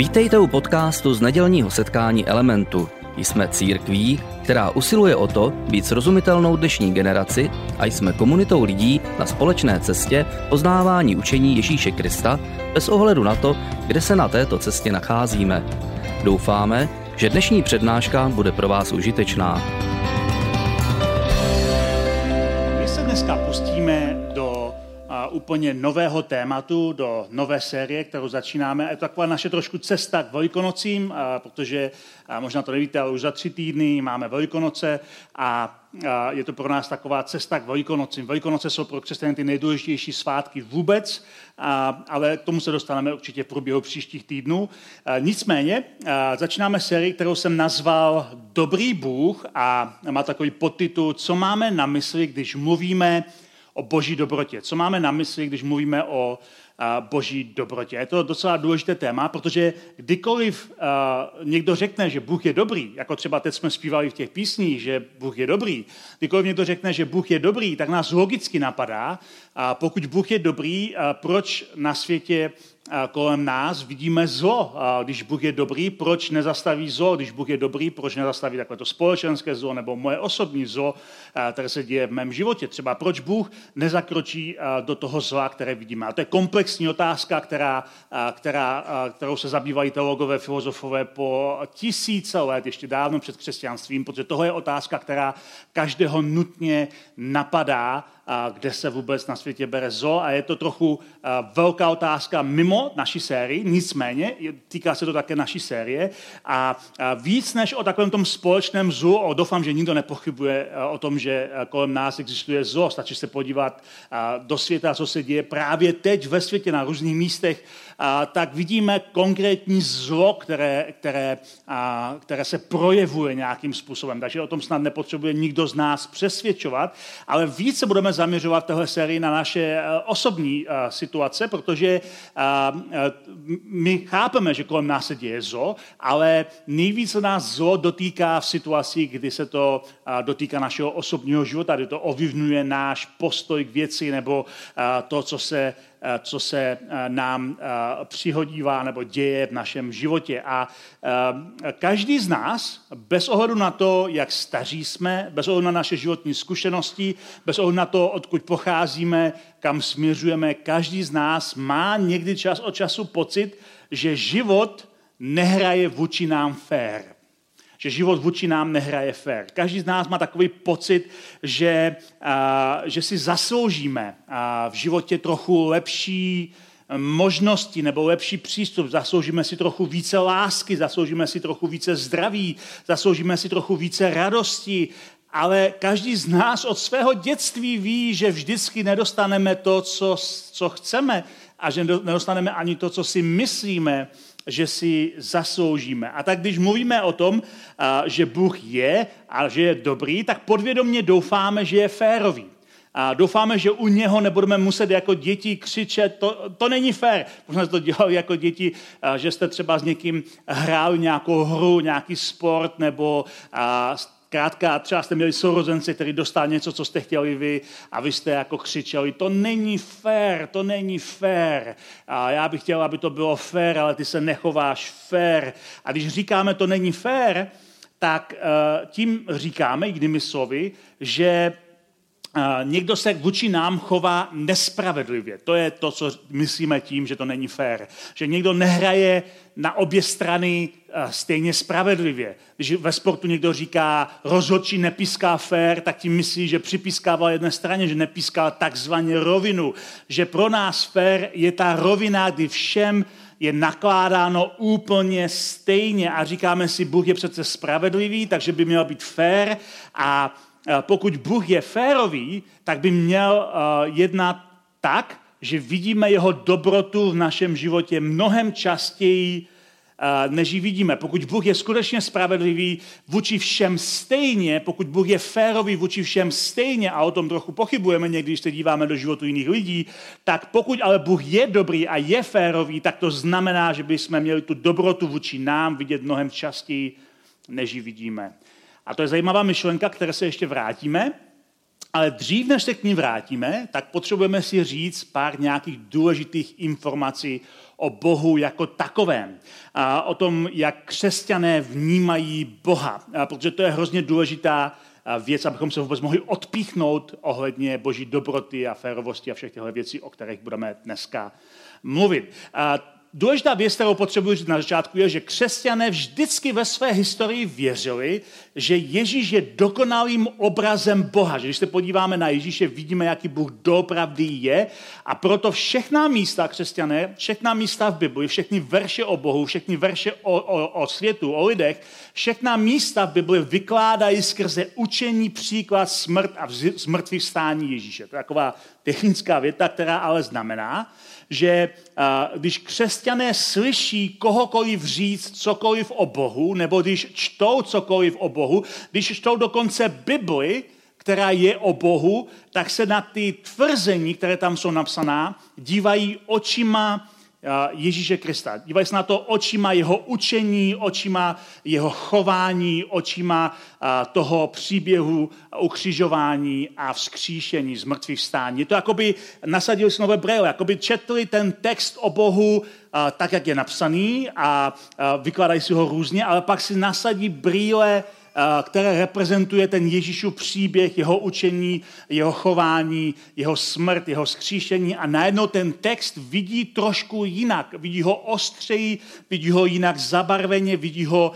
Vítejte u podcastu z nedělního setkání Elementu. Jsme církví, která usiluje o to být srozumitelnou dnešní generaci a jsme komunitou lidí na společné cestě poznávání učení Ježíše Krista bez ohledu na to, kde se na této cestě nacházíme. Doufáme, že dnešní přednáška bude pro vás užitečná. My se dneska pustíme úplně nového tématu, do nové série, kterou začínáme. Je to taková naše trošku cesta k Velikonocím, protože možná to nevíte, ale už za tři týdny máme Velikonoce a je to pro nás taková cesta k Velikonocím. Velikonoce jsou pro křesťany ty nejdůležitější svátky vůbec, ale k tomu se dostaneme určitě v průběhu příštích týdnů. Nicméně začínáme sérii, kterou jsem nazval Dobrý Bůh a má takový podtitul Co máme na mysli, když mluvíme o boží dobrotě. Co máme na mysli, když mluvíme o boží dobrotě? Je to docela důležité téma, protože kdykoliv někdo řekne, že Bůh je dobrý, jako třeba teď jsme zpívali v těch písních, že Bůh je dobrý, kdykoliv někdo řekne, že Bůh je dobrý, tak nás logicky napadá, pokud Bůh je dobrý, proč na světě kolem nás vidíme zlo. Když Bůh je dobrý, proč nezastaví zlo? Když Bůh je dobrý, proč nezastaví takové to společenské zlo nebo moje osobní zlo, které se děje v mém životě? Třeba proč Bůh nezakročí do toho zla, které vidíme? A to je komplexní otázka, která, která, kterou se zabývají teologové, filozofové po tisíce let, ještě dávno před křesťanstvím, protože tohle je otázka, která každého nutně napadá kde se vůbec na světě bere zlo a je to trochu velká otázka mimo naší sérii, nicméně týká se to také naší série. A víc než o takovém tom společném zlu, o doufám, že nikdo nepochybuje o tom, že kolem nás existuje zlo, stačí se podívat do světa, co se děje právě teď ve světě na různých místech, tak vidíme konkrétní zlo, které, které, které se projevuje nějakým způsobem. Takže o tom snad nepotřebuje nikdo z nás přesvědčovat, ale více budeme zaměřovat tohle sérii na naše eh, osobní eh, situace, protože eh, my chápeme, že kolem nás se děje zlo, ale nejvíce nás zlo dotýká v situaci, kdy se to dotýká našeho osobního života, kdy to ovlivňuje náš postoj k věci nebo to, co se co se eh, nám eh, přihodívá nebo děje v našem životě. A každý z nás, bez ohledu na to, jak staří jsme, bez ohledu na naše životní zkušenosti, bez ohledu na to, odkud pocházíme, kam směřujeme, každý z nás má někdy čas od času pocit, že život nehraje vůči nám fér že život vůči nám nehraje fér. Každý z nás má takový pocit, že, a, že si zasloužíme a, v životě trochu lepší možnosti nebo lepší přístup, zasloužíme si trochu více lásky, zasloužíme si trochu více zdraví, zasloužíme si trochu více radosti, ale každý z nás od svého dětství ví, že vždycky nedostaneme to, co, co chceme a že nedostaneme ani to, co si myslíme, že si zasloužíme. A tak když mluvíme o tom, že Bůh je a že je dobrý, tak podvědomně doufáme, že je férový. A doufáme, že u něho nebudeme muset jako děti křičet, to, to není fér. Možná to dělali jako děti, že jste třeba s někým hráli nějakou hru, nějaký sport, nebo Krátka, třeba jste měli sourozence, který dostal něco, co jste chtěli vy a vy jste jako křičeli, to není fér, to není fér. A já bych chtěl, aby to bylo fér, ale ty se nechováš fér. A když říkáme, to není fér, tak uh, tím říkáme, jinými slovy, že někdo se vůči nám chová nespravedlivě. To je to, co myslíme tím, že to není fér. Že někdo nehraje na obě strany stejně spravedlivě. Když ve sportu někdo říká, rozhodčí nepíská fér, tak tím myslí, že připískával jedné straně, že nepískal takzvaně rovinu. Že pro nás fér je ta rovina, kdy všem je nakládáno úplně stejně a říkáme si, Bůh je přece spravedlivý, takže by měl být fér a pokud Bůh je férový, tak by měl jednat tak, že vidíme jeho dobrotu v našem životě mnohem častěji, než ji vidíme. Pokud Bůh je skutečně spravedlivý vůči všem stejně, pokud Bůh je férový vůči všem stejně, a o tom trochu pochybujeme někdy, když se díváme do životu jiných lidí, tak pokud ale Bůh je dobrý a je férový, tak to znamená, že bychom měli tu dobrotu vůči nám vidět mnohem častěji, než ji vidíme. A to je zajímavá myšlenka, které se ještě vrátíme. Ale dřív, než se k ní vrátíme, tak potřebujeme si říct pár nějakých důležitých informací o Bohu jako takovém. A o tom, jak křesťané vnímají Boha. A protože to je hrozně důležitá věc, abychom se vůbec mohli odpíchnout ohledně boží dobroty a férovosti a všech těchto věcí, o kterých budeme dneska mluvit. A důležitá věc, kterou potřebuji říct na začátku, je, že křesťané vždycky ve své historii věřili, že Ježíš je dokonalým obrazem Boha. Že když se podíváme na Ježíše, vidíme, jaký Bůh doopravdy je. A proto všechna místa křesťané, všechna místa v Bibli, všechny verše o Bohu, všechny verše o, o, o světu, o lidech, všechna místa v Bibli vykládají skrze učení příklad smrt a zmrtvých stání Ježíše. To je taková technická věta, která ale znamená, že když křesťané slyší kohokoliv říct cokoliv o Bohu, nebo když čtou cokoliv o Bohu, když čtou dokonce Bibli, která je o Bohu, tak se na ty tvrzení, které tam jsou napsaná, dívají očima Ježíše Krista. Dívají se na to očima jeho učení, očima jeho chování, očima toho příběhu ukřižování a vzkříšení z mrtvých stání. Je to jako by nasadili si brýle, jako by četli ten text o Bohu tak, jak je napsaný a vykládají si ho různě, ale pak si nasadí brýle které reprezentuje ten Ježíšův příběh, jeho učení, jeho chování, jeho smrt, jeho skříšení a najednou ten text vidí trošku jinak. Vidí ho ostřeji, vidí ho jinak zabarveně, vidí ho,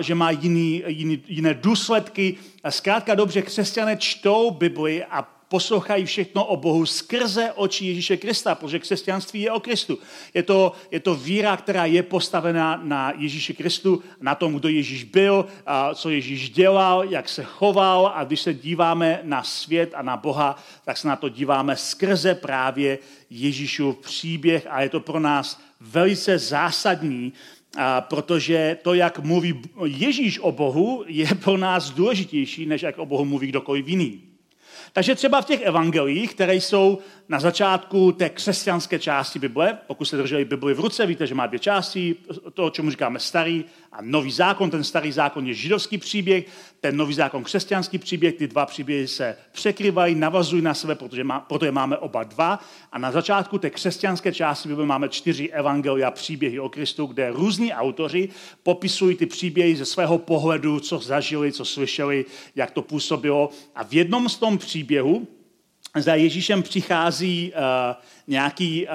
že má jiný, jiný, jiné důsledky. A zkrátka dobře, křesťané čtou Bibli a poslouchají všechno o Bohu skrze oči Ježíše Krista, protože křesťanství je o Kristu. Je to, je to víra, která je postavená na Ježíši Kristu, na tom, kdo Ježíš byl, a co Ježíš dělal, jak se choval a když se díváme na svět a na Boha, tak se na to díváme skrze právě Ježíšův příběh a je to pro nás velice zásadní, a protože to, jak mluví Ježíš o Bohu, je pro nás důležitější, než jak o Bohu mluví kdokoliv jiný. Takže třeba v těch evangelích, které jsou na začátku té křesťanské části Bible, pokud jste drželi Bibli v ruce, víte, že má dvě části, to, čemu říkáme starý a nový zákon. Ten starý zákon je židovský příběh, ten nový zákon křesťanský příběh, ty dva příběhy se překrývají, navazují na sebe, protože má, proto je máme oba dva. A na začátku té křesťanské části Bible máme čtyři evangelia, příběhy o Kristu, kde různí autoři popisují ty příběhy ze svého pohledu, co zažili, co slyšeli, jak to působilo. A v jednom z tom příběhu, za Ježíšem přichází uh, nějaký uh,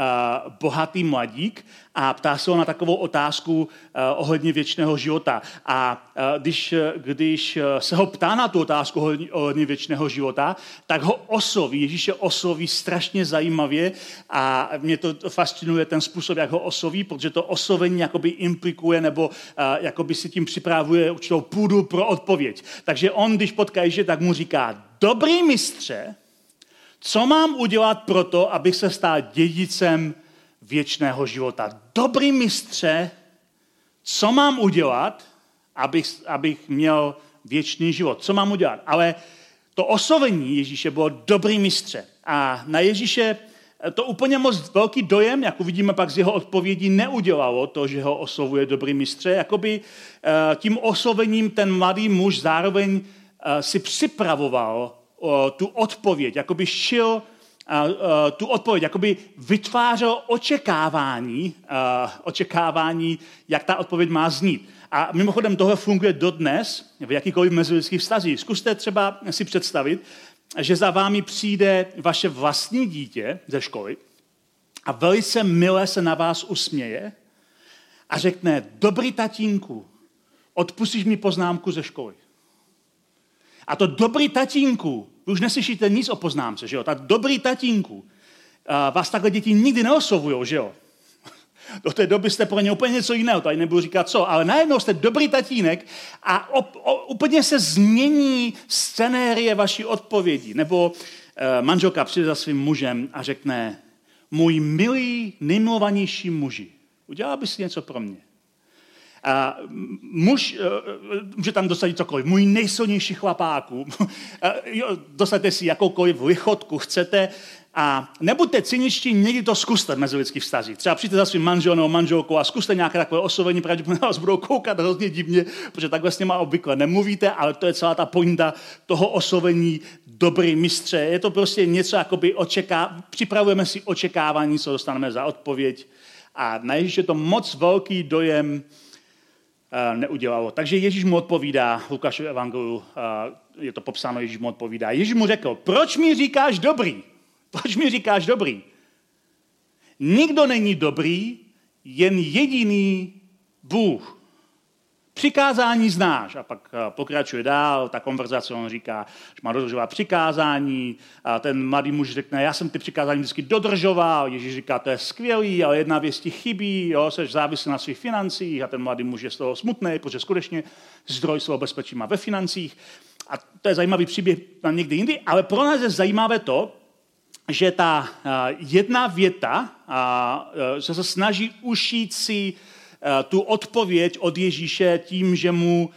bohatý mladík a ptá se ho na takovou otázku uh, ohledně věčného života. A uh, když, když se ho ptá na tu otázku ohledně, ohledně věčného života, tak ho osloví, Ježíše osloví strašně zajímavě a mě to fascinuje ten způsob, jak ho osloví, protože to oslovení jakoby implikuje nebo uh, jakoby si tím připravuje určitou půdu pro odpověď. Takže on, když potká Ježíše, tak mu říká, dobrý mistře, co mám udělat pro to, abych se stal dědicem věčného života? Dobrý mistře, co mám udělat, abych, abych měl věčný život? Co mám udělat? Ale to oslovení Ježíše bylo dobrý mistře. A na Ježíše to úplně moc velký dojem, jak uvidíme pak z jeho odpovědí, neudělalo to, že ho oslovuje dobrý mistře. Jakoby eh, tím oslovením ten mladý muž zároveň eh, si připravoval tu odpověď, jakoby šil tu odpověď, jakoby vytvářel očekávání, očekávání, jak ta odpověď má znít. A mimochodem tohle funguje dodnes v jakýkoliv mezilidských vztazích. Zkuste třeba si představit, že za vámi přijde vaše vlastní dítě ze školy a velice milé se na vás usměje a řekne, dobrý tatínku, odpustíš mi poznámku ze školy. A to dobrý tatínku, vy už neslyšíte nic o poznámce, že jo? Tak dobrý tatínku, vás takhle děti nikdy neoslovují, že jo? Do té doby jste pro ně úplně něco jiného, tady nebudu říkat co, ale najednou jste dobrý tatínek a op, o, úplně se změní scenérie vaší odpovědi. Nebo e, manželka přijde za svým mužem a řekne, můj milý, nejmilovanější muži, udělal bys něco pro mě? A muž e, e, může tam dosadit cokoliv. Můj nejsilnější chlapáku. Dosaďte si jakoukoliv lichotku chcete. a nebuďte cyničtí, někdy to zkuste v mezilidských vztazích. Třeba přijďte za svým manželem nebo manželkou a zkuste nějaké takové oslovení, pravděpodobně vás budou koukat hrozně divně, protože takhle s nimi obvykle nemluvíte, ale to je celá ta pointa toho oslovení dobrý mistře. Je to prostě něco, jakoby očeká, připravujeme si očekávání, co dostaneme za odpověď. A na je to moc velký dojem neudělalo. Takže Ježíš mu odpovídá, v Lukášovi evangeliu uh, je to popsáno, Ježíš mu odpovídá. Ježíš mu řekl, proč mi říkáš dobrý? Proč mi říkáš dobrý? Nikdo není dobrý, jen jediný Bůh. Přikázání znáš. A pak eh, pokračuje dál, ta konverzace, on říká, že má dodržovat přikázání. A ten mladý muž řekne, já jsem ty přikázání vždycky dodržoval. Ježíš říká, to je skvělý, ale jedna věc ti chybí, jo, jsi závislý na svých financích. A ten mladý muž je z toho smutný, protože skutečně zdroj svého bezpečí má ve financích. A to je zajímavý příběh na někdy jindy, ale pro nás je zajímavé to, že ta jedna věta, že se snaží ušít si tu odpověď od Ježíše tím, že mu,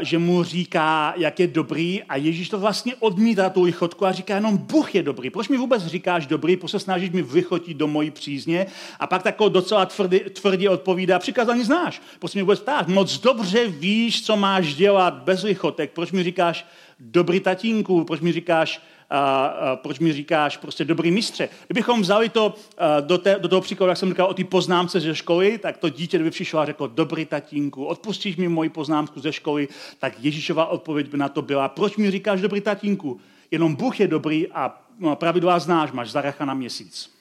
že mu říká, jak je dobrý a Ježíš to vlastně odmítá tu lichotku a říká jenom Bůh je dobrý. Proč mi vůbec říkáš dobrý, proč se snažíš mi vychotit do mojí přízně? A pak tako docela tvrdě, tvrdě odpovídá, přikázání znáš, proč mi vůbec ptáš, moc dobře víš, co máš dělat bez lichotek, proč mi říkáš dobrý tatínku, proč mi říkáš a, a proč mi říkáš prostě dobrý mistře. Kdybychom vzali to do, té, do toho příkladu, jak jsem říkal o té poznámce ze školy, tak to dítě by přišlo a řeklo, dobrý tatínku, odpustíš mi moji poznámku ze školy, tak Ježíšova odpověď by na to byla, proč mi říkáš dobrý tatínku? Jenom Bůh je dobrý a no, pravidla znáš, máš zaracha na měsíc.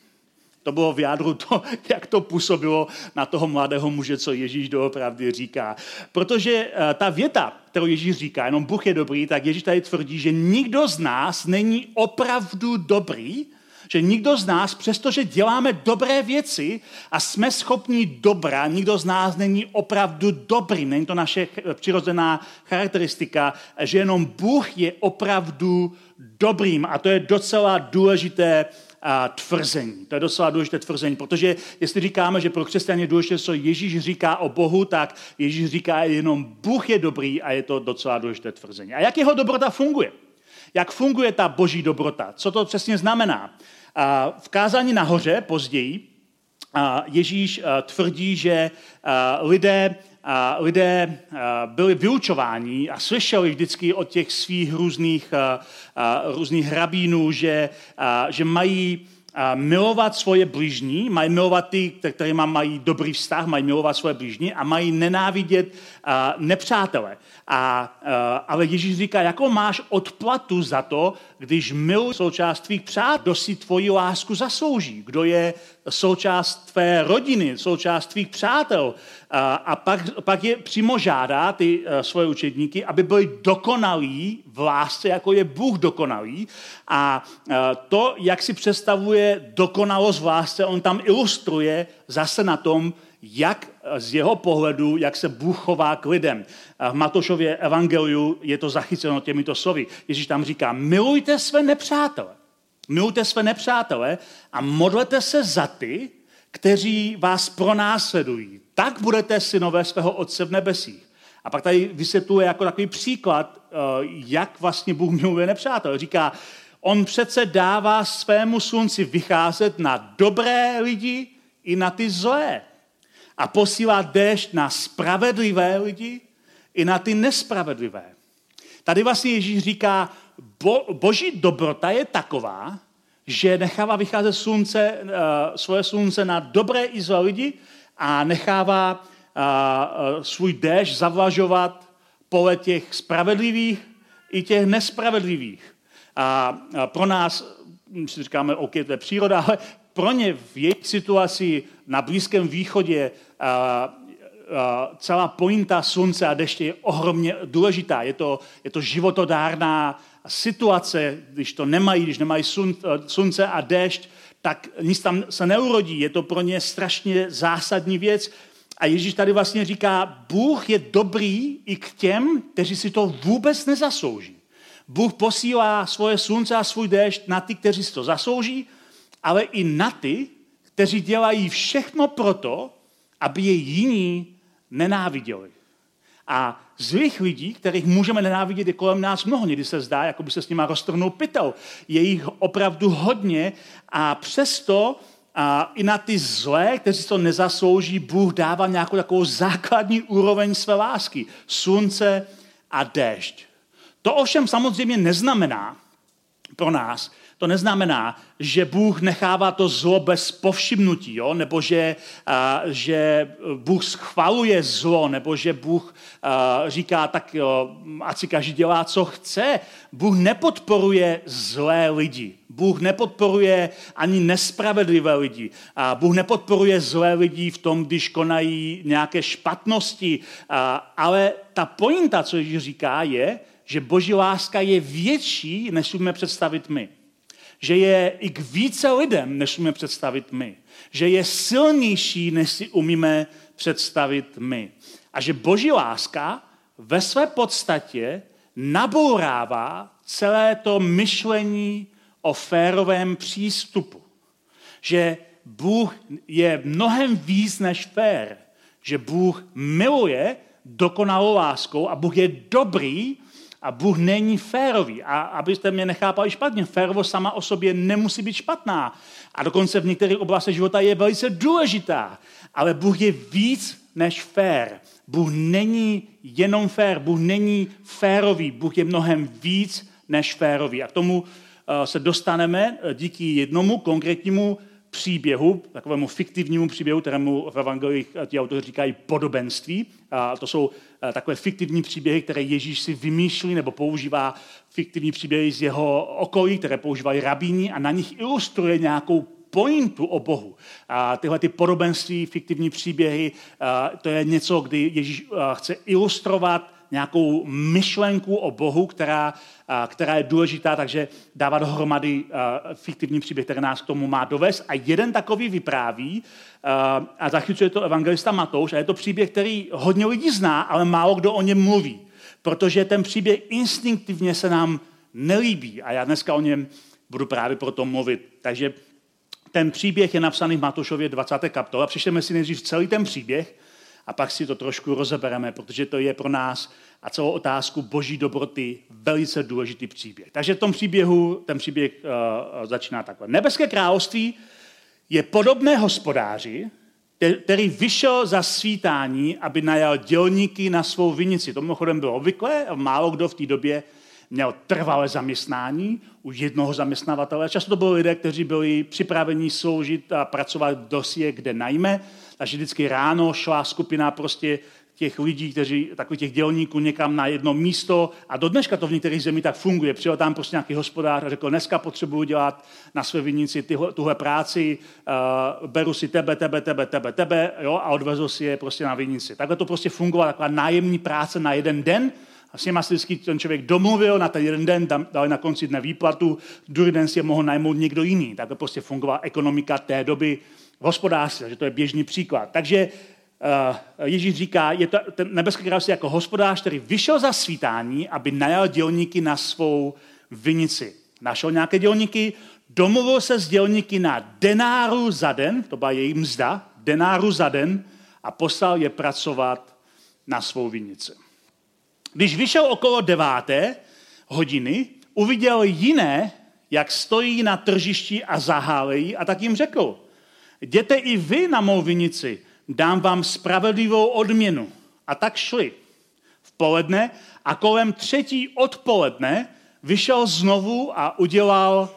To bylo v jádru to, jak to působilo na toho mladého muže, co Ježíš doopravdy říká. Protože eh, ta věta, kterou Ježíš říká, jenom Bůh je dobrý, tak Ježíš tady tvrdí, že nikdo z nás není opravdu dobrý, že nikdo z nás, přestože děláme dobré věci a jsme schopni dobra, nikdo z nás není opravdu dobrý. Není to naše přirozená charakteristika, že jenom Bůh je opravdu dobrým. A to je docela důležité a, tvrzení. To je docela důležité tvrzení, protože jestli říkáme, že pro křesťany je důležité, co Ježíš říká o Bohu, tak Ježíš říká jenom Bůh je dobrý a je to docela důležité tvrzení. A jak jeho dobrota funguje? Jak funguje ta boží dobrota? Co to přesně znamená? A v kázání nahoře později Ježíš tvrdí, že lidé lidé byli vyučováni a slyšeli vždycky od těch svých různých, různých rabínů, že, že mají milovat svoje blížní, mají milovat ty, kteří mají dobrý vztah, mají milovat svoje blížní a mají nenávidět nepřátele. A, ale Ježíš říká, jakou máš odplatu za to, když miluji součást tvých přát, kdo si tvoji lásku zaslouží, kdo je součást tvé rodiny, součást tvých přátel. A, a pak, pak je přímo žádá ty uh, svoje učedníky, aby byli dokonalí v lásce, jako je Bůh dokonalý. A uh, to, jak si představuje dokonalost v lásce, on tam ilustruje zase na tom, jak z jeho pohledu, jak se Bůh chová k lidem. V Matošově evangeliu je to zachyceno těmito slovy. Ježíš tam říká, milujte své nepřátele. Milujte své nepřátele a modlete se za ty, kteří vás pronásledují. Tak budete synové svého Otce v nebesích. A pak tady vysvětluje jako takový příklad, eh, jak vlastně Bůh miluje nepřátel. Říká, on přece dává svému slunci vycházet na dobré lidi i na ty zlé. A posílá déšť na spravedlivé lidi i na ty nespravedlivé. Tady vlastně Ježíš říká, bo, boží dobrota je taková, že nechává vycházet slunce, uh, svoje slunce na dobré i zlé lidi a nechává uh, svůj déšť zavlažovat pole těch spravedlivých i těch nespravedlivých. A, pro nás, si říkáme, OK, to je příroda, ale pro ně v jejich situaci na Blízkém východě a, celá pointa slunce a deště je ohromně důležitá. Je to, je to životodárná situace, když to nemají, když nemají sun, slunce a déšť, tak nic tam se neurodí. Je to pro ně strašně zásadní věc. A Ježíš tady vlastně říká, Bůh je dobrý i k těm, kteří si to vůbec nezaslouží. Bůh posílá svoje slunce a svůj déšť na ty, kteří si to zaslouží, ale i na ty, kteří dělají všechno proto, aby je jiní nenáviděli. A zlých lidí, kterých můžeme nenávidět, je kolem nás mnoho. Někdy se zdá, jako by se s nimi roztrhnul pytel. Je jich opravdu hodně a přesto a i na ty zlé, kteří to nezaslouží, Bůh dává nějakou takovou základní úroveň své lásky. Slunce a déšť. To ovšem samozřejmě neznamená pro nás, to neznamená, že Bůh nechává to zlo bez povšimnutí, jo? nebo že, a, že Bůh schvaluje zlo, nebo že Bůh a, říká, tak jo, ať si každý dělá, co chce. Bůh nepodporuje zlé lidi. Bůh nepodporuje ani nespravedlivé lidi. A Bůh nepodporuje zlé lidi v tom, když konají nějaké špatnosti. A, ale ta pointa, co Ježíš říká, je, že boží láska je větší, než umíme představit my že je i k více lidem, než umíme představit my. Že je silnější, než si umíme představit my. A že boží láska ve své podstatě nabourává celé to myšlení o férovém přístupu. Že Bůh je mnohem víc než fér. Že Bůh miluje dokonalou láskou a Bůh je dobrý a Bůh není férový. A abyste mě nechápali špatně, férovost sama o sobě nemusí být špatná. A dokonce v některých oblastech života je velice důležitá. Ale Bůh je víc než fér. Bůh není jenom fér, Bůh není férový, Bůh je mnohem víc než férový. A k tomu eh, se dostaneme eh, díky jednomu konkrétnímu příběhu, takovému fiktivnímu příběhu, kterému v evangelích ti autoři říkají podobenství. A to jsou eh, takové fiktivní příběhy, které Ježíš si vymýšlí nebo používá fiktivní příběhy z jeho okolí, které používají rabíni a na nich ilustruje nějakou pointu o Bohu. A tyhle ty podobenství, fiktivní příběhy, to je něco, kdy Ježíš chce ilustrovat nějakou myšlenku o Bohu, která, která je důležitá, takže dává dohromady fiktivní příběh, který nás k tomu má dovést. A jeden takový vypráví, a zachycuje to evangelista Matouš, a je to příběh, který hodně lidí zná, ale málo kdo o něm mluví. Protože ten příběh instinktivně se nám nelíbí. A já dneska o něm budu právě proto mluvit. Takže ten příběh je napsaný v Matoušově 20. kapitole. Přečteme si nejdřív celý ten příběh a pak si to trošku rozebereme, protože to je pro nás a celou otázku boží dobroty velice důležitý příběh. Takže v tom příběhu, ten příběh uh, začíná takhle. Nebeské království je podobné hospodáři, který vyšel za svítání, aby najal dělníky na svou vinici. To mimochodem bylo obvyklé, málo kdo v té době měl trvalé zaměstnání u jednoho zaměstnavatele. Často to byli lidé, kteří byli připraveni sloužit a pracovat v dosie, kde najme. Takže vždycky ráno šla skupina prostě těch lidí, kteří, takových těch dělníků někam na jedno místo a do dneška to v některých zemích tak funguje. Přijel tam prostě nějaký hospodář a řekl, dneska potřebuji dělat na své vinici tyhle, tuhle práci, uh, beru si tebe, tebe, tebe, tebe, tebe jo, a odvezu si je prostě na vinici. Takhle to prostě fungovalo, taková nájemní práce na jeden den a s nimi si vždycky ten člověk domluvil na ten jeden den, dali na konci dne výplatu, druhý den si je mohl najmout někdo jiný. Takhle prostě fungovala ekonomika té doby hospodářství, že to je běžný příklad. Takže uh, Ježíš říká, je to ten nebeský království jako hospodář, který vyšel za svítání, aby najal dělníky na svou vinici. Našel nějaké dělníky, domluvil se s dělníky na denáru za den, to byla její mzda, denáru za den a poslal je pracovat na svou vinici. Když vyšel okolo deváté hodiny, uviděl jiné, jak stojí na tržišti a zahálejí a tak jim řekl, jděte i vy na mou vinici, dám vám spravedlivou odměnu. A tak šli. V poledne a kolem třetí odpoledne vyšel znovu a udělal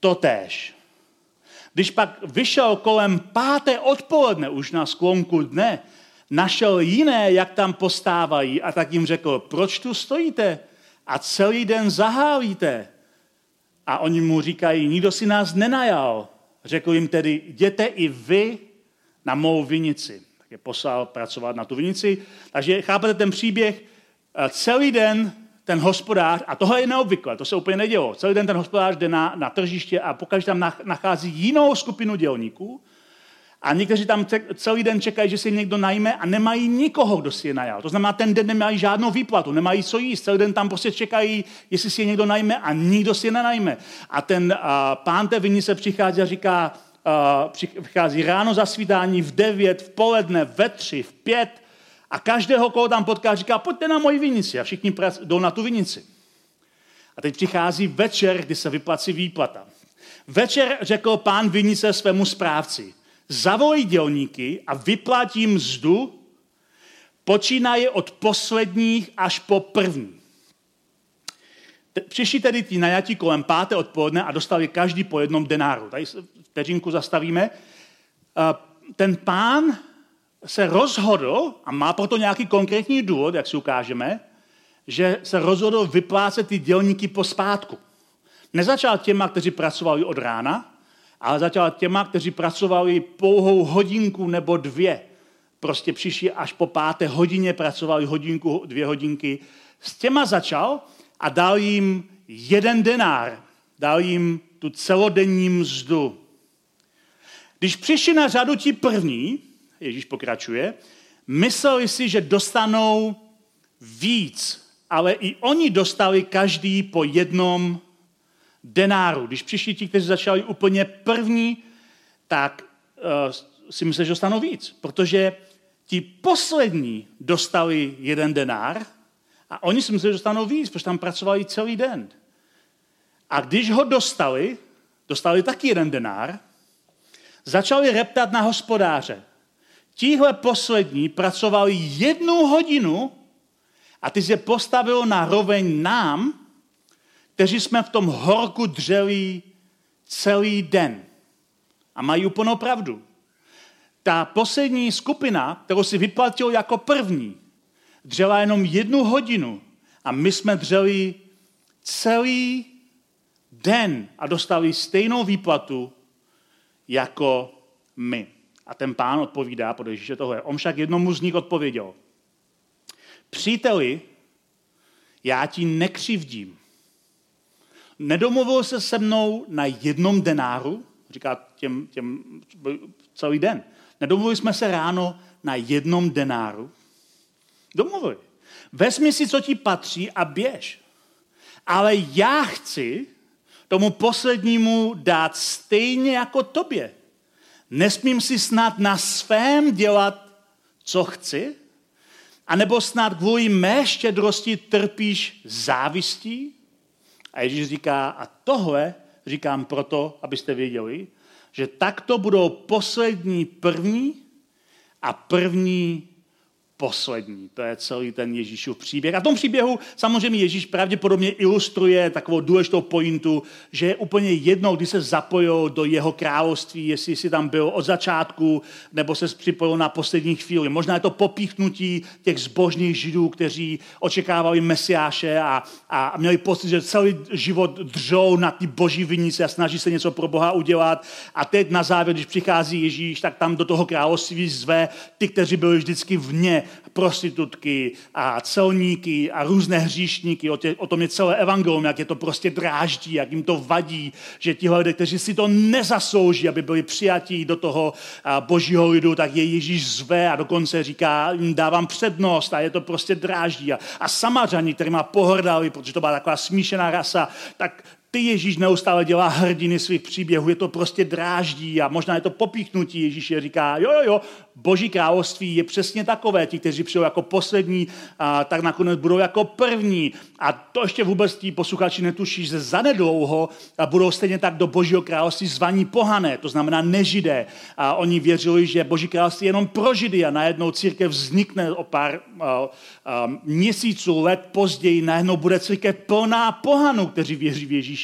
totéž. Když pak vyšel kolem páté odpoledne, už na sklonku dne, našel jiné, jak tam postávají a tak jim řekl, proč tu stojíte a celý den zahálíte? A oni mu říkají, nikdo si nás nenajal. Řekl jim tedy, jděte i vy na mou vinici. Tak je poslal pracovat na tu vinici. Takže chápete ten příběh, celý den ten hospodář, a tohle je neobvyklé, to se úplně nedělo, celý den ten hospodář jde na, na tržiště a pokud tam nachází jinou skupinu dělníků, a někteří tam celý den čekají, že si někdo najme a nemají nikoho, kdo si je najal. To znamená, ten den nemají žádnou výplatu, nemají co jíst. Celý den tam prostě čekají, jestli si je někdo najme a nikdo si je nenajme. A ten uh, pán té se přichází a říká, uh, přichází ráno za svítání v devět, v poledne, ve tři, v pět A každého, koho tam potká, říká, pojďte na moji vinici. A všichni jdou na tu vinici. A teď přichází večer, kdy se vyplací výplata. Večer řekl pán vinice svému správci, zavolej dělníky a vyplatí mzdu, počínaje od posledních až po první. Přišli tedy ti najatí kolem páté odpoledne a dostali každý po jednom denáru. Tady vteřinku zastavíme. Ten pán se rozhodl, a má proto nějaký konkrétní důvod, jak si ukážeme, že se rozhodl vyplácet ty dělníky po zpátku. Nezačal těma, kteří pracovali od rána, ale začal těma, kteří pracovali pouhou hodinku nebo dvě. Prostě přišli až po páté hodině, pracovali hodinku, dvě hodinky. S těma začal a dal jim jeden denár. Dal jim tu celodenní mzdu. Když přišli na řadu ti první, Ježíš pokračuje, mysleli si, že dostanou víc, ale i oni dostali každý po jednom denáru. Když přišli ti, kteří začali úplně první, tak uh, si mysleli, že dostanou víc, protože ti poslední dostali jeden denár a oni si mysleli, že dostanou víc, protože tam pracovali celý den. A když ho dostali, dostali taky jeden denár, začali reptat na hospodáře. Tíhle poslední pracovali jednu hodinu a ty se postavil na roveň nám, kteří jsme v tom horku dřeli celý den. A mají úplnou pravdu. Ta poslední skupina, kterou si vyplatil jako první, dřela jenom jednu hodinu a my jsme dřeli celý den a dostali stejnou výplatu jako my. A ten pán odpovídá, podle Ježíše tohle. On však jednomu z nich odpověděl. Příteli, já ti nekřivdím. Nedomluvil se se mnou na jednom denáru, říká těm, těm celý den. Nedomluvili jsme se ráno na jednom denáru. Domluvili. Vezmi si, co ti patří a běž. Ale já chci tomu poslednímu dát stejně jako tobě. Nesmím si snad na svém dělat, co chci? A nebo snad kvůli mé štědrosti trpíš závistí? A Ježíš říká, a tohle říkám proto, abyste věděli, že takto budou poslední první a první poslední. To je celý ten Ježíšův příběh. A v tom příběhu samozřejmě Ježíš pravděpodobně ilustruje takovou důležitou pointu, že je úplně jedno, kdy se zapojil do jeho království, jestli si tam byl od začátku, nebo se připojil na poslední chvíli. Možná je to popíchnutí těch zbožných židů, kteří očekávali Mesiáše a, a měli pocit, že celý život držou na ty boží vinice a snaží se něco pro Boha udělat. A teď na závěr, když přichází Ježíš, tak tam do toho království zve ty, kteří byli vždycky vně prostitutky a celníky a různé hříšníky. O, tě, o tom je celé evangelium, jak je to prostě dráždí, jak jim to vadí, že ti lidé, kteří si to nezaslouží, aby byli přijatí do toho božího lidu, tak je Ježíš zve a dokonce říká, jim dávám přednost a je to prostě dráždí. A, a samařani, má pohrdali, protože to byla taková smíšená rasa, tak ty Ježíš neustále dělá hrdiny svých příběhů, je to prostě dráždí a možná je to popíchnutí. Ježíš je říká, jo, jo, jo, boží království je přesně takové. Ti, kteří přijdou jako poslední, a, tak nakonec budou jako první. A to ještě vůbec ti posluchači netuší, že zanedlouho a budou stejně tak do božího království zvaní pohané, to znamená nežidé. A oni věřili, že boží království je jenom pro židy a najednou církev vznikne o pár a, a, měsíců, let později, najednou bude církev plná pohanů, kteří věří v Ježíše.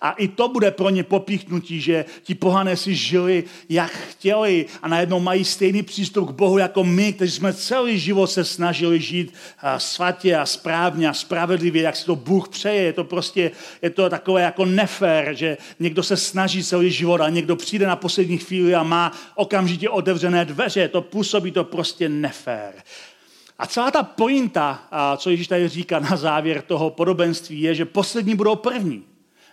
A i to bude pro ně popíchnutí, že ti pohané si žili, jak chtěli a najednou mají stejný přístup k Bohu jako my, kteří jsme celý život se snažili žít svatě a správně a spravedlivě, jak si to Bůh přeje. Je to prostě, je to takové jako nefér, že někdo se snaží celý život a někdo přijde na poslední chvíli a má okamžitě otevřené dveře. To působí to prostě nefér. A celá ta pointa, co Ježíš tady říká na závěr toho podobenství, je, že poslední budou první.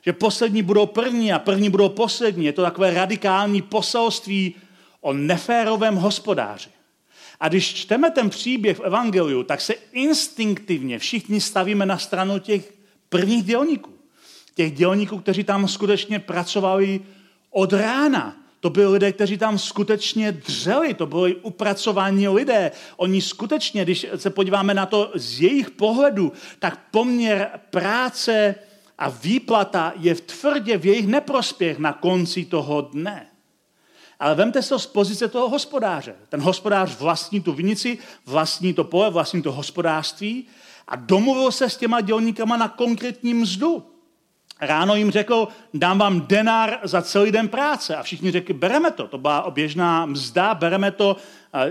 Že poslední budou první a první budou poslední. Je to takové radikální poselství o neférovém hospodáři. A když čteme ten příběh v Evangeliu, tak se instinktivně všichni stavíme na stranu těch prvních dělníků. Těch dělníků, kteří tam skutečně pracovali od rána. To byli lidé, kteří tam skutečně dřeli, to byli upracovaní lidé. Oni skutečně, když se podíváme na to z jejich pohledu, tak poměr práce a výplata je v tvrdě v jejich neprospěch na konci toho dne. Ale vemte se to z pozice toho hospodáře. Ten hospodář vlastní tu vinici, vlastní to pole, vlastní to hospodářství a domluvil se s těma dělníkama na konkrétní mzdu. Ráno jim řekl, dám vám denár za celý den práce. A všichni řekli, bereme to. To byla oběžná mzda, bereme to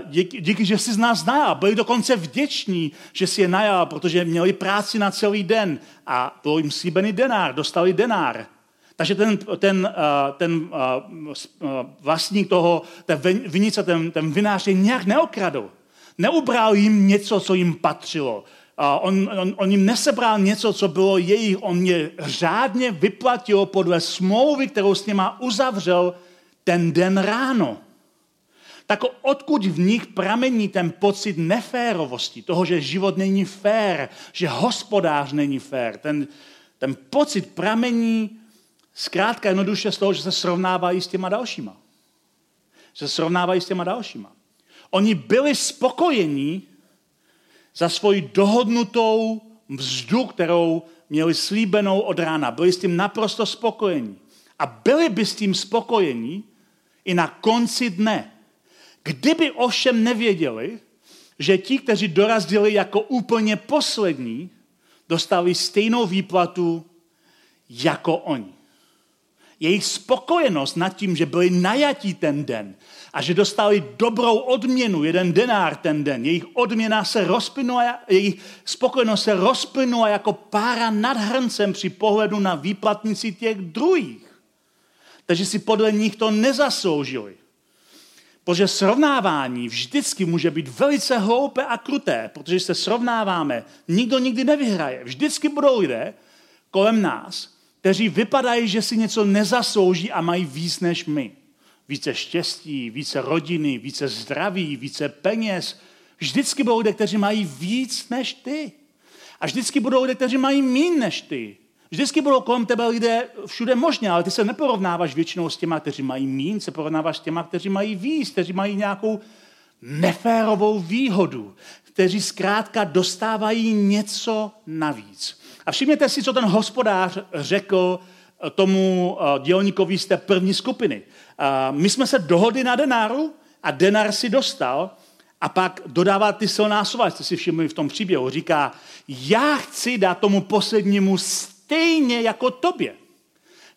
díky, díky že jsi z nás najal. Byli dokonce vděční, že si je najal, protože měli práci na celý den. A byl jim slíbený denár, dostali denár. Takže ten, ten, ten vlastník toho, té vinice, ten, ten vinář je nějak neokradl. Neubral jim něco, co jim patřilo. On, on, on jim nesebral něco, co bylo jejich, on je řádně vyplatil podle smlouvy, kterou s nima uzavřel ten den ráno. Tak odkud v nich pramení ten pocit neférovosti, toho, že život není fér, že hospodář není fér, ten, ten pocit pramení zkrátka jednoduše z toho, že se srovnávají s těma dalšíma. Že se srovnávají s těma dalšíma. Oni byli spokojení za svoji dohodnutou mzdu, kterou měli slíbenou od rána. Byli s tím naprosto spokojení. A byli by s tím spokojení i na konci dne. Kdyby ovšem nevěděli, že ti, kteří dorazili jako úplně poslední, dostali stejnou výplatu jako oni. Jejich spokojenost nad tím, že byli najatí ten den, a že dostali dobrou odměnu, jeden denár ten den. Jejich odměna se rozplynula, jejich spokojenost se rozplynula jako pára nad hrncem při pohledu na výplatnici těch druhých. Takže si podle nich to nezasloužili. Protože srovnávání vždycky může být velice hloupé a kruté, protože se srovnáváme, nikdo nikdy nevyhraje. Vždycky budou lidé kolem nás, kteří vypadají, že si něco nezaslouží a mají víc než my více štěstí, více rodiny, více zdraví, více peněz. Vždycky budou lidé, kteří mají víc než ty. A vždycky budou lidé, kteří mají méně než ty. Vždycky budou kolem tebe lidé všude možně, ale ty se neporovnáváš většinou s těma, kteří mají mín, se porovnáváš s těma, kteří mají víc, kteří mají nějakou neférovou výhodu, kteří zkrátka dostávají něco navíc. A všimněte si, co ten hospodář řekl tomu eh, dělníkovi z té první skupiny. Eh, my jsme se dohodli na denáru a denár si dostal a pak dodává ty silná slova, jste si všimli v tom příběhu. Říká, já chci dát tomu poslednímu stejně jako tobě.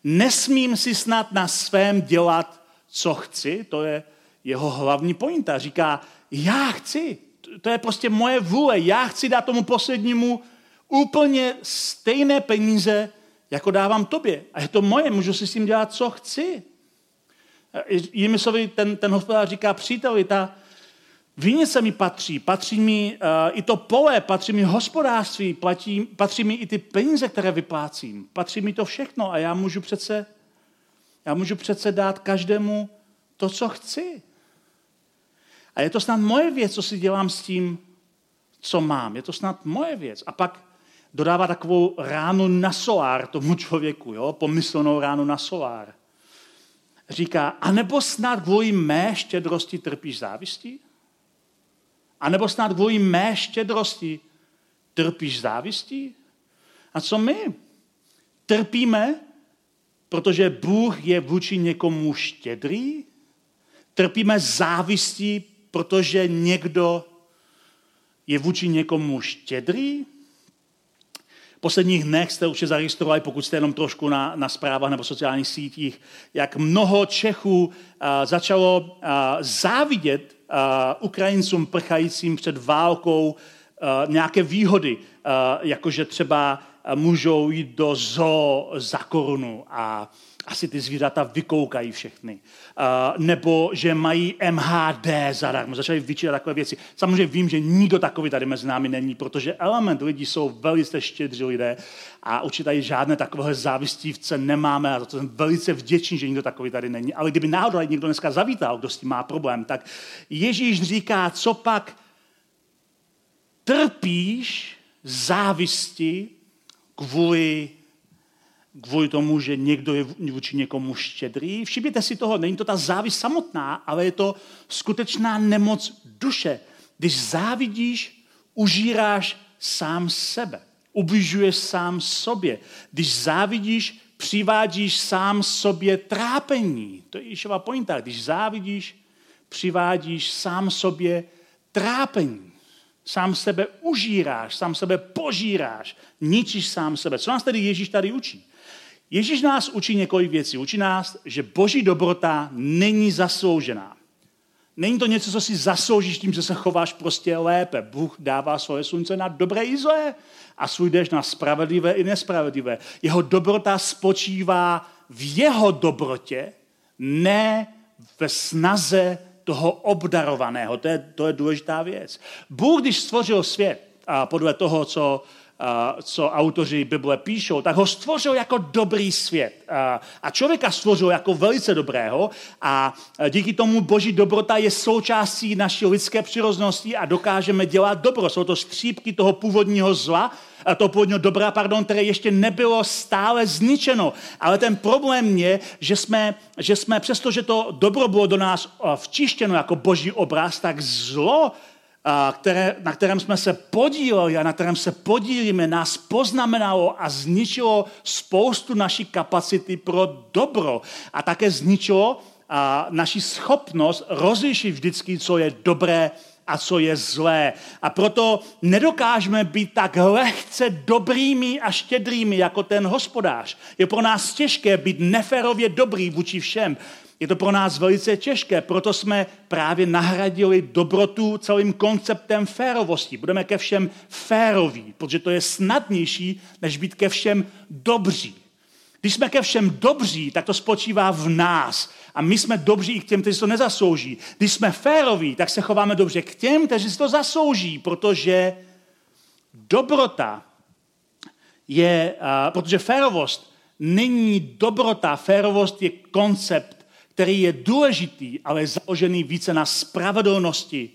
Nesmím si snad na svém dělat, co chci, to je jeho hlavní pointa. Říká, já chci, to je prostě moje vůle, já chci dát tomu poslednímu úplně stejné peníze, jako dávám tobě. A je to moje, můžu si s tím dělat, co chci. Jinými slovy, ten, ten hospodář říká, příteli, ta vinice mi patří, patří mi uh, i to pole, patří mi hospodářství, platí, patří mi i ty peníze, které vyplácím, patří mi to všechno a já můžu přece, já můžu přece dát každému to, co chci. A je to snad moje věc, co si dělám s tím, co mám. Je to snad moje věc. A pak dodává takovou ránu na solár tomu člověku, jo? pomyslnou ránu na solár. Říká, anebo snad kvůli mé štědrosti trpíš závistí? A nebo snad kvůli mé štědrosti trpíš závistí? A co my? Trpíme, protože Bůh je vůči někomu štědrý? Trpíme závistí, protože někdo je vůči někomu štědrý? Posledních dnech jste určitě zaregistrovali, pokud jste jenom trošku na, na zprávách nebo sociálních sítích, jak mnoho Čechů uh, začalo uh, závidět uh, Ukrajincům prchajícím před válkou uh, nějaké výhody, uh, jakože třeba můžou jít do zoo za korunu. A asi ty zvířata vykoukají všechny. Uh, nebo že mají MHD zadarmo. Začali vyčítat takové věci. Samozřejmě vím, že nikdo takový tady mezi námi není, protože element lidí jsou velice štědří lidé a určitě tady žádné takové závistívce nemáme a za to jsem velice vděčný, že nikdo takový tady není. Ale kdyby náhodou někdo dneska zavítal, kdo s tím má problém, tak Ježíš říká, co pak trpíš závisti kvůli kvůli tomu, že někdo je vůči někomu štědrý. Všimněte si toho, není to ta závist samotná, ale je to skutečná nemoc duše. Když závidíš, užíráš sám sebe. Ubližuješ sám sobě. Když závidíš, přivádíš sám sobě trápení. To je Ježíšova pointa. Když závidíš, přivádíš sám sobě trápení. Sám sebe užíráš, sám sebe požíráš, ničíš sám sebe. Co nás tedy Ježíš tady učí? Ježíš nás učí několik věcí. Učí nás, že boží dobrota není zasloužená. Není to něco, co si zasloužíš tím, že se chováš prostě lépe. Bůh dává svoje slunce na dobré i zlé a svůj déšť na spravedlivé i nespravedlivé. Jeho dobrota spočívá v jeho dobrotě, ne ve snaze toho obdarovaného. To je, to je důležitá věc. Bůh, když stvořil svět, a podle toho, co co autoři Bible píšou, tak ho stvořil jako dobrý svět. A člověka stvořil jako velice dobrého a díky tomu boží dobrota je součástí naší lidské přirozenosti a dokážeme dělat dobro. Jsou to střípky toho původního zla, toho původního dobra, pardon, které ještě nebylo stále zničeno. Ale ten problém je, že jsme, že jsme přestože to dobro bylo do nás včištěno jako boží obraz, tak zlo které, na kterém jsme se podíleli a na kterém se podílíme, nás poznamenalo a zničilo spoustu naší kapacity pro dobro. A také zničilo a, naši schopnost rozlišit vždycky, co je dobré a co je zlé. A proto nedokážeme být tak lehce dobrými a štědrými jako ten hospodář. Je pro nás těžké být neferově dobrý vůči všem. Je to pro nás velice těžké, proto jsme právě nahradili dobrotu celým konceptem férovosti. Budeme ke všem féroví, protože to je snadnější, než být ke všem dobří. Když jsme ke všem dobří, tak to spočívá v nás. A my jsme dobří i k těm, kteří to nezaslouží. Když jsme féroví, tak se chováme dobře k těm, kteří si to zaslouží, protože dobrota je, uh, protože férovost není dobrota, férovost je koncept který je důležitý, ale založený více na spravedlnosti.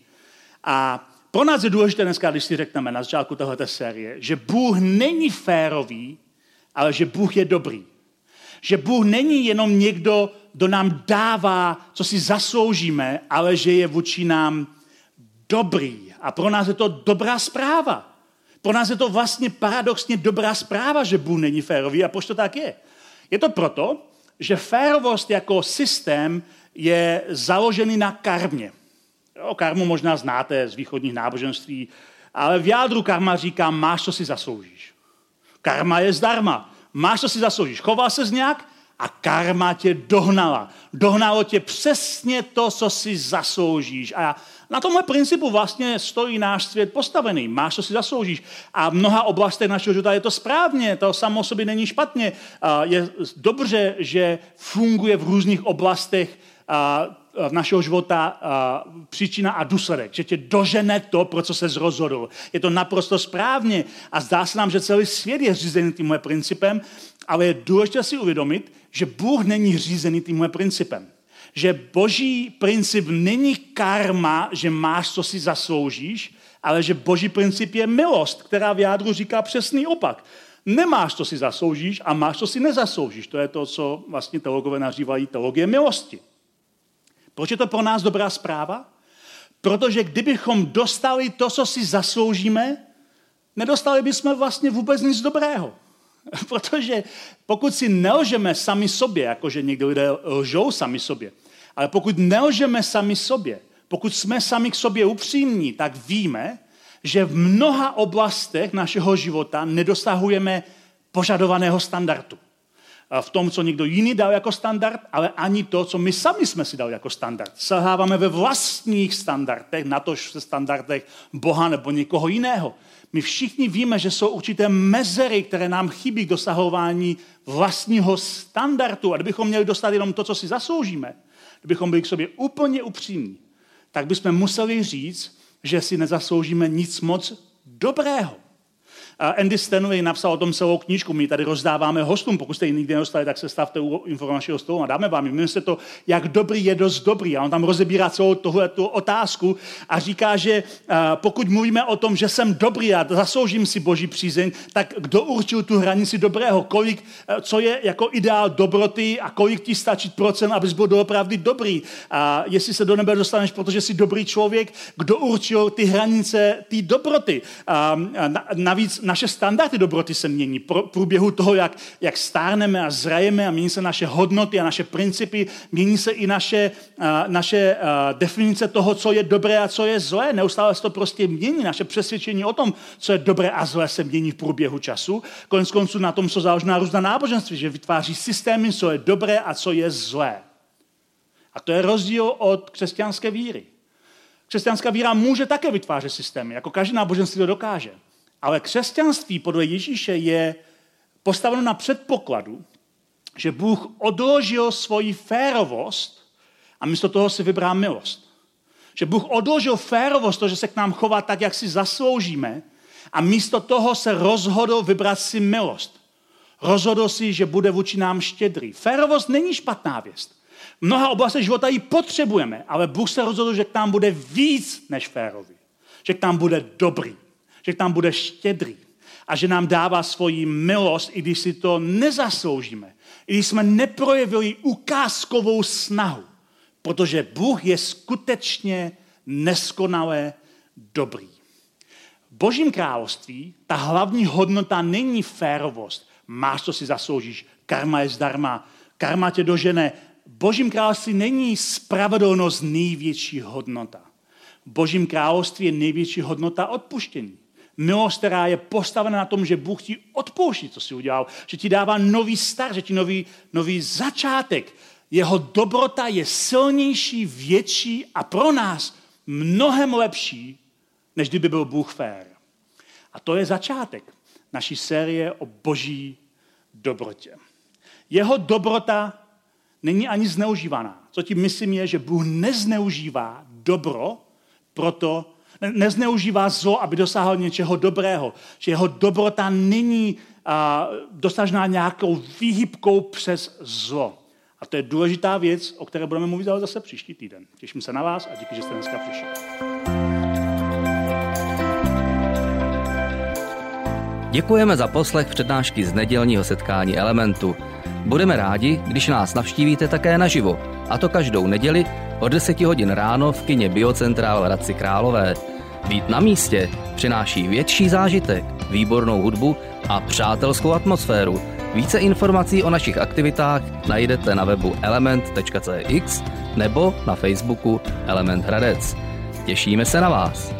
A pro nás je důležité dneska, když si řekneme na začátku tohoto série, že Bůh není férový, ale že Bůh je dobrý. Že Bůh není jenom někdo, kdo nám dává, co si zasloužíme, ale že je vůči nám dobrý. A pro nás je to dobrá zpráva. Pro nás je to vlastně paradoxně dobrá zpráva, že Bůh není férový. A proč to tak je? Je to proto, že férovost jako systém je založený na karmě. O karmu možná znáte z východních náboženství, ale v jádru karma říká, máš, co si zasloužíš. Karma je zdarma. Máš, co si zasloužíš. Choval se nějak a karma tě dohnala. Dohnalo tě přesně to, co si zasloužíš. A na tomhle principu vlastně stojí náš svět postavený. Máš, co si zasloužíš. A v mnoha oblastech našeho života je to správně, to samo o sobě není špatně. Je dobře, že funguje v různých oblastech v našeho života příčina a důsledek, že tě dožene to, pro co se rozhodl. Je to naprosto správně a zdá se nám, že celý svět je řízený tímhle principem, ale je důležité si uvědomit, že Bůh není řízený tímhle principem že boží princip není karma, že máš, co si zasloužíš, ale že boží princip je milost, která v jádru říká přesný opak. Nemáš, co si zasloužíš a máš, co si nezasloužíš. To je to, co vlastně teologové nazývají teologie milosti. Proč je to pro nás dobrá zpráva? Protože kdybychom dostali to, co si zasloužíme, nedostali bychom vlastně vůbec nic dobrého. Protože pokud si nelžeme sami sobě, jakože někdy lidé lžou sami sobě, ale pokud nelžeme sami sobě, pokud jsme sami k sobě upřímní, tak víme, že v mnoha oblastech našeho života nedosahujeme požadovaného standardu. V tom, co někdo jiný dal jako standard, ale ani to, co my sami jsme si dali jako standard. Selháváme ve vlastních standardech, na tož se standardech Boha nebo někoho jiného. My všichni víme, že jsou určité mezery, které nám chybí k dosahování vlastního standardu. A kdybychom měli dostat jenom to, co si zasloužíme, kdybychom byli k sobě úplně upřímní, tak bychom museli říct, že si nezasloužíme nic moc dobrého. Andy Stanley napsal o tom celou knížku, my tady rozdáváme hostům, pokud jste ji nikdy nedostali, tak se stavte u informačního stolu a dáme vám. Jmenuje se to, jak dobrý je dost dobrý. A on tam rozebírá celou tohle tu otázku a říká, že pokud mluvíme o tom, že jsem dobrý a zasloužím si boží přízeň, tak kdo určil tu hranici dobrého? Kolik, co je jako ideál dobroty a kolik ti stačí procent, abys byl doopravdy dobrý? A jestli se do nebe dostaneš, protože jsi dobrý člověk, kdo určil ty hranice té dobroty? A navíc naše standardy dobroty se mění. Pro průběhu toho, jak, jak stárneme a zrajeme a mění se naše hodnoty a naše principy, mění se i naše, a, naše a, definice toho, co je dobré a co je zlé. Neustále se to prostě mění. Naše přesvědčení o tom, co je dobré a zlé, se mění v průběhu času. Konec konců na tom jsou založená různá náboženství, že vytváří systémy, co je dobré a co je zlé. A to je rozdíl od křesťanské víry. Křesťanská víra může také vytvářet systémy, jako každý náboženství to dokáže. Ale křesťanství podle Ježíše je postaveno na předpokladu, že Bůh odložil svoji férovost a místo toho si vybrá milost. Že Bůh odložil férovost, to, že se k nám chová tak, jak si zasloužíme, a místo toho se rozhodl vybrat si milost. Rozhodl si, že bude vůči nám štědrý. Férovost není špatná věst. Mnoha oblastech života ji potřebujeme, ale Bůh se rozhodl, že k nám bude víc než férový. Že k nám bude dobrý že tam bude štědrý a že nám dává svoji milost, i když si to nezasloužíme. I když jsme neprojevili ukázkovou snahu. Protože Bůh je skutečně neskonale dobrý. V božím království ta hlavní hodnota není férovost. Máš, co si zasloužíš. Karma je zdarma. Karma tě dožene. V božím království není spravedlnost největší hodnota. V božím království je největší hodnota odpuštění. Milost, která je postavena na tom, že Bůh ti odpouští, co si udělal, že ti dává nový start, že ti nový, nový začátek. Jeho dobrota je silnější, větší a pro nás mnohem lepší, než kdyby byl Bůh fér. A to je začátek naší série o boží dobrotě. Jeho dobrota není ani zneužívaná. Co tím myslím je, že Bůh nezneužívá dobro proto, nezneužívá zlo, aby dosáhl něčeho dobrého. Že jeho dobrota není a, dosažená nějakou výhybkou přes zlo. A to je důležitá věc, o které budeme mluvit ale zase příští týden. Těším se na vás a díky, že jste dneska přišli. Děkujeme za poslech přednášky z nedělního setkání Elementu. Budeme rádi, když nás navštívíte také naživo, a to každou neděli od 10 hodin ráno v kině Biocentrál v Hradci Králové. Být na místě přináší větší zážitek, výbornou hudbu a přátelskou atmosféru. Více informací o našich aktivitách najdete na webu element.cx nebo na Facebooku Element Hradec. Těšíme se na vás.